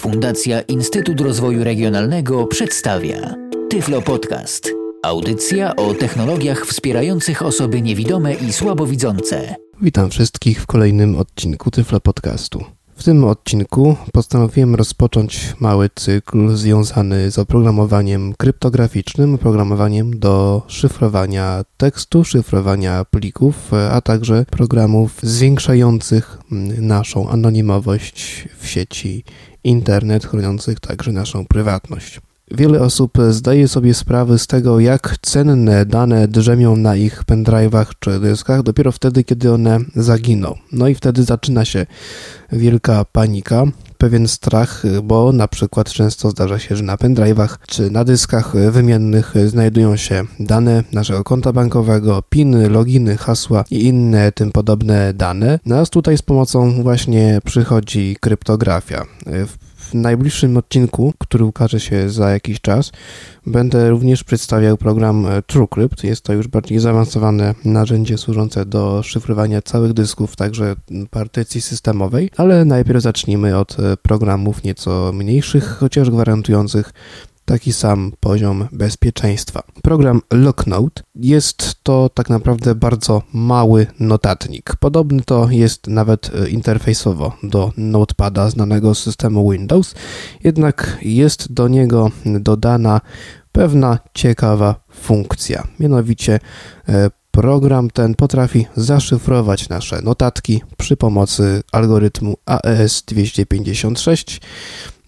Fundacja Instytut Rozwoju Regionalnego przedstawia Tyflo Podcast. Audycja o technologiach wspierających osoby niewidome i słabowidzące. Witam wszystkich w kolejnym odcinku Tyflo Podcastu. W tym odcinku postanowiłem rozpocząć mały cykl związany z oprogramowaniem kryptograficznym, oprogramowaniem do szyfrowania tekstu, szyfrowania plików, a także programów zwiększających naszą anonimowość w sieci internet, chroniących także naszą prywatność. Wiele osób zdaje sobie sprawę z tego, jak cenne dane drzemią na ich pendrive'ach czy dyskach dopiero wtedy, kiedy one zaginą. No i wtedy zaczyna się wielka panika, pewien strach, bo na przykład często zdarza się, że na pendrive'ach czy na dyskach wymiennych znajdują się dane naszego konta bankowego, piny, loginy, hasła i inne tym podobne dane. Nas tutaj z pomocą właśnie przychodzi kryptografia. W najbliższym odcinku, który ukaże się za jakiś czas, będę również przedstawiał program TrueCrypt. Jest to już bardziej zaawansowane narzędzie służące do szyfrowania całych dysków, także partycji systemowej, ale najpierw zacznijmy od programów nieco mniejszych, chociaż gwarantujących taki sam poziom bezpieczeństwa. Program Locknote jest to tak naprawdę bardzo mały notatnik. Podobny to jest nawet e, interfejsowo do Notepada znanego z systemu Windows, jednak jest do niego dodana pewna ciekawa funkcja. Mianowicie e, program ten potrafi zaszyfrować nasze notatki przy pomocy algorytmu AES-256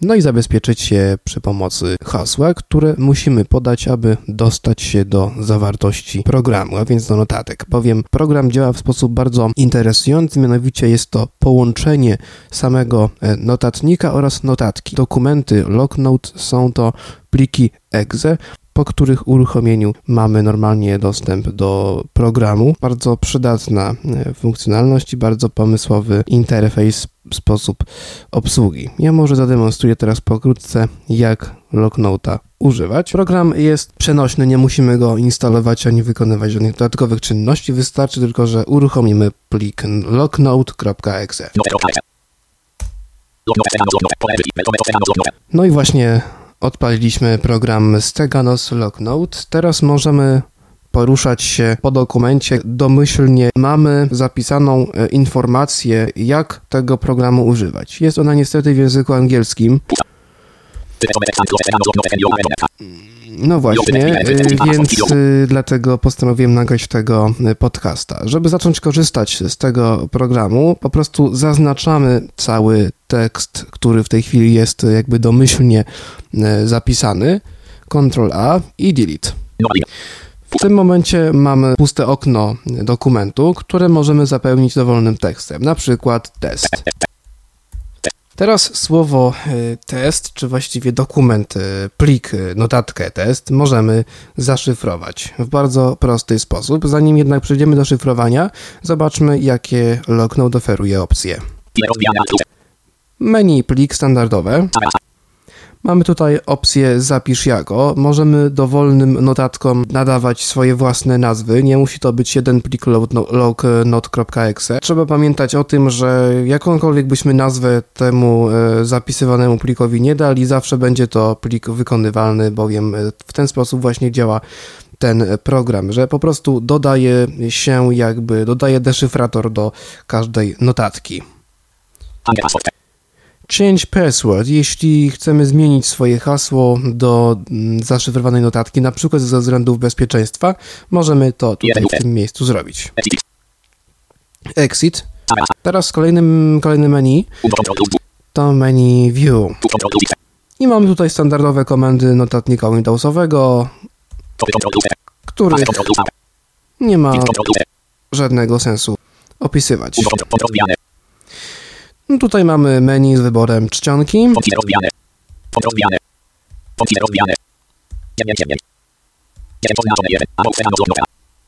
no i zabezpieczyć je przy pomocy hasła, które musimy podać, aby dostać się do zawartości programu, a więc do notatek. Powiem, program działa w sposób bardzo interesujący, mianowicie jest to połączenie samego e, notatnika oraz notatki. Dokumenty Locknote są to pliki exe, po których uruchomieniu mamy normalnie dostęp do programu. Bardzo przydatna e, funkcjonalność i bardzo pomysłowy interfejs, sposób obsługi. Ja może zademonstruję teraz pokrótce, jak Locknote'a używać. Program jest przenośny, nie musimy go instalować ani wykonywać żadnych dodatkowych czynności, wystarczy tylko, że uruchomimy plik locknote.exe. No i właśnie Odpaliliśmy program Steganos Locknote. Teraz możemy poruszać się po dokumencie. Domyślnie mamy zapisaną e, informację, jak tego programu używać. Jest ona niestety w języku angielskim. No właśnie, y, więc y, dlatego postanowiłem nagrać tego podcasta. Żeby zacząć korzystać z tego programu, po prostu zaznaczamy cały tekst, który w tej chwili jest jakby domyślnie zapisany. Ctrl A i delete. W tym momencie mamy puste okno dokumentu, które możemy zapełnić dowolnym tekstem, na przykład test. Teraz słowo y, test, czy właściwie dokument, plik, notatkę test możemy zaszyfrować w bardzo prosty sposób. Zanim jednak przejdziemy do szyfrowania, zobaczmy jakie Locknote oferuje opcje. Menu plik standardowe. Mamy tutaj opcję zapisz jako. Możemy dowolnym notatkom nadawać swoje własne nazwy. Nie musi to być jeden plik lognot.exe. Trzeba pamiętać o tym, że jakąkolwiek byśmy nazwę temu e, zapisywanemu plikowi nie dali, zawsze będzie to plik wykonywalny, bowiem e, w ten sposób właśnie działa ten program, że po prostu dodaje się jakby, dodaje deszyfrator do każdej notatki. Change password. Jeśli chcemy zmienić swoje hasło do mm, zaszyfrowanej notatki, na przykład ze względów bezpieczeństwa, możemy to tutaj w tym miejscu zrobić. Exit. Teraz kolejnym, kolejne menu to menu View. I mamy tutaj standardowe komendy notatnika Windowsowego, który nie ma żadnego sensu opisywać. No tutaj mamy menu z wyborem czcionki.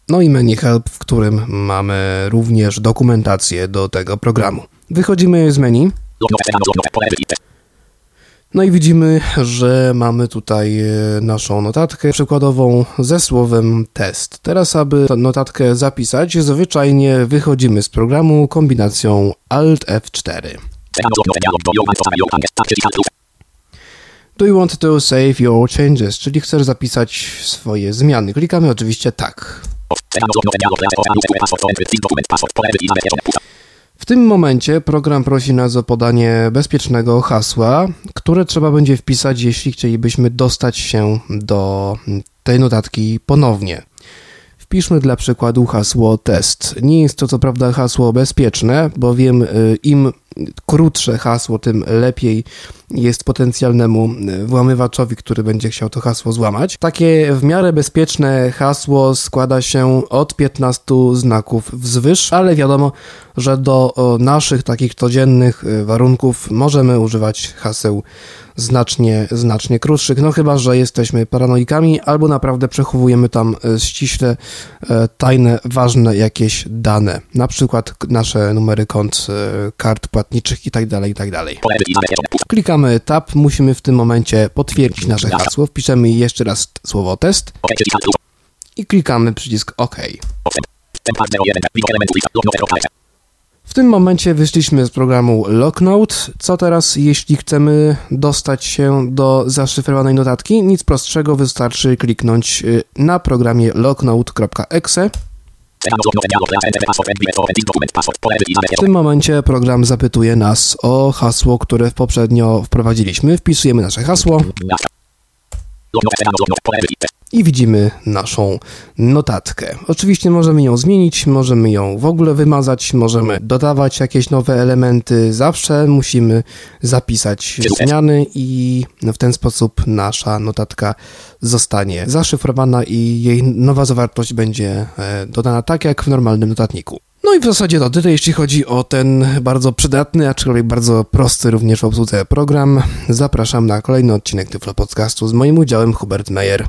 No i menu help, w którym mamy również dokumentację do tego programu. Wychodzimy z menu. No i widzimy, że mamy tutaj e, naszą notatkę przykładową ze słowem test. Teraz, aby tę notatkę zapisać, zwyczajnie wychodzimy z programu kombinacją Alt F4. Do you want to save your changes? Czyli chcesz zapisać swoje zmiany. Klikamy oczywiście tak. W tym momencie program prosi nas o podanie bezpiecznego hasła, które trzeba będzie wpisać, jeśli chcielibyśmy dostać się do tej notatki ponownie. Wpiszmy dla przykładu hasło test. Nie jest to co prawda hasło bezpieczne, bowiem y, im krótsze hasło, tym lepiej jest potencjalnemu y, włamywaczowi, który będzie chciał to hasło złamać. Takie w miarę bezpieczne hasło składa się od 15 znaków wzwyż, ale wiadomo, że do naszych takich codziennych y, warunków możemy używać haseł znacznie, znacznie krótszych, no chyba, że jesteśmy paranoikami albo naprawdę przechowujemy tam y, ściśle tajne, ważne jakieś dane, na przykład nasze numery kont, kart płatniczych itd., tak itd. Tak Klikamy tab, musimy w tym momencie potwierdzić nasze hasło, wpiszemy jeszcze raz słowo test i klikamy przycisk OK. W tym momencie wyszliśmy z programu Locknote. Co teraz, jeśli chcemy dostać się do zaszyfrowanej notatki? Nic prostszego, wystarczy kliknąć y, na programie locknote.exe w tym momencie program zapytuje nas o hasło, które poprzednio wprowadziliśmy. Wpisujemy nasze hasło i widzimy naszą notatkę. Oczywiście możemy ją zmienić, możemy ją w ogóle wymazać, możemy dodawać jakieś nowe elementy. Zawsze musimy zapisać zmiany i w ten sposób nasza notatka zostanie zaszyfrowana i jej nowa zawartość będzie e, dodana tak jak w normalnym notatniku. No i w zasadzie to tyle, jeśli chodzi o ten bardzo przydatny, aczkolwiek bardzo prosty również w obsłudze program. Zapraszam na kolejny odcinek Tyflo Podcastu z moim udziałem Hubert Meyer.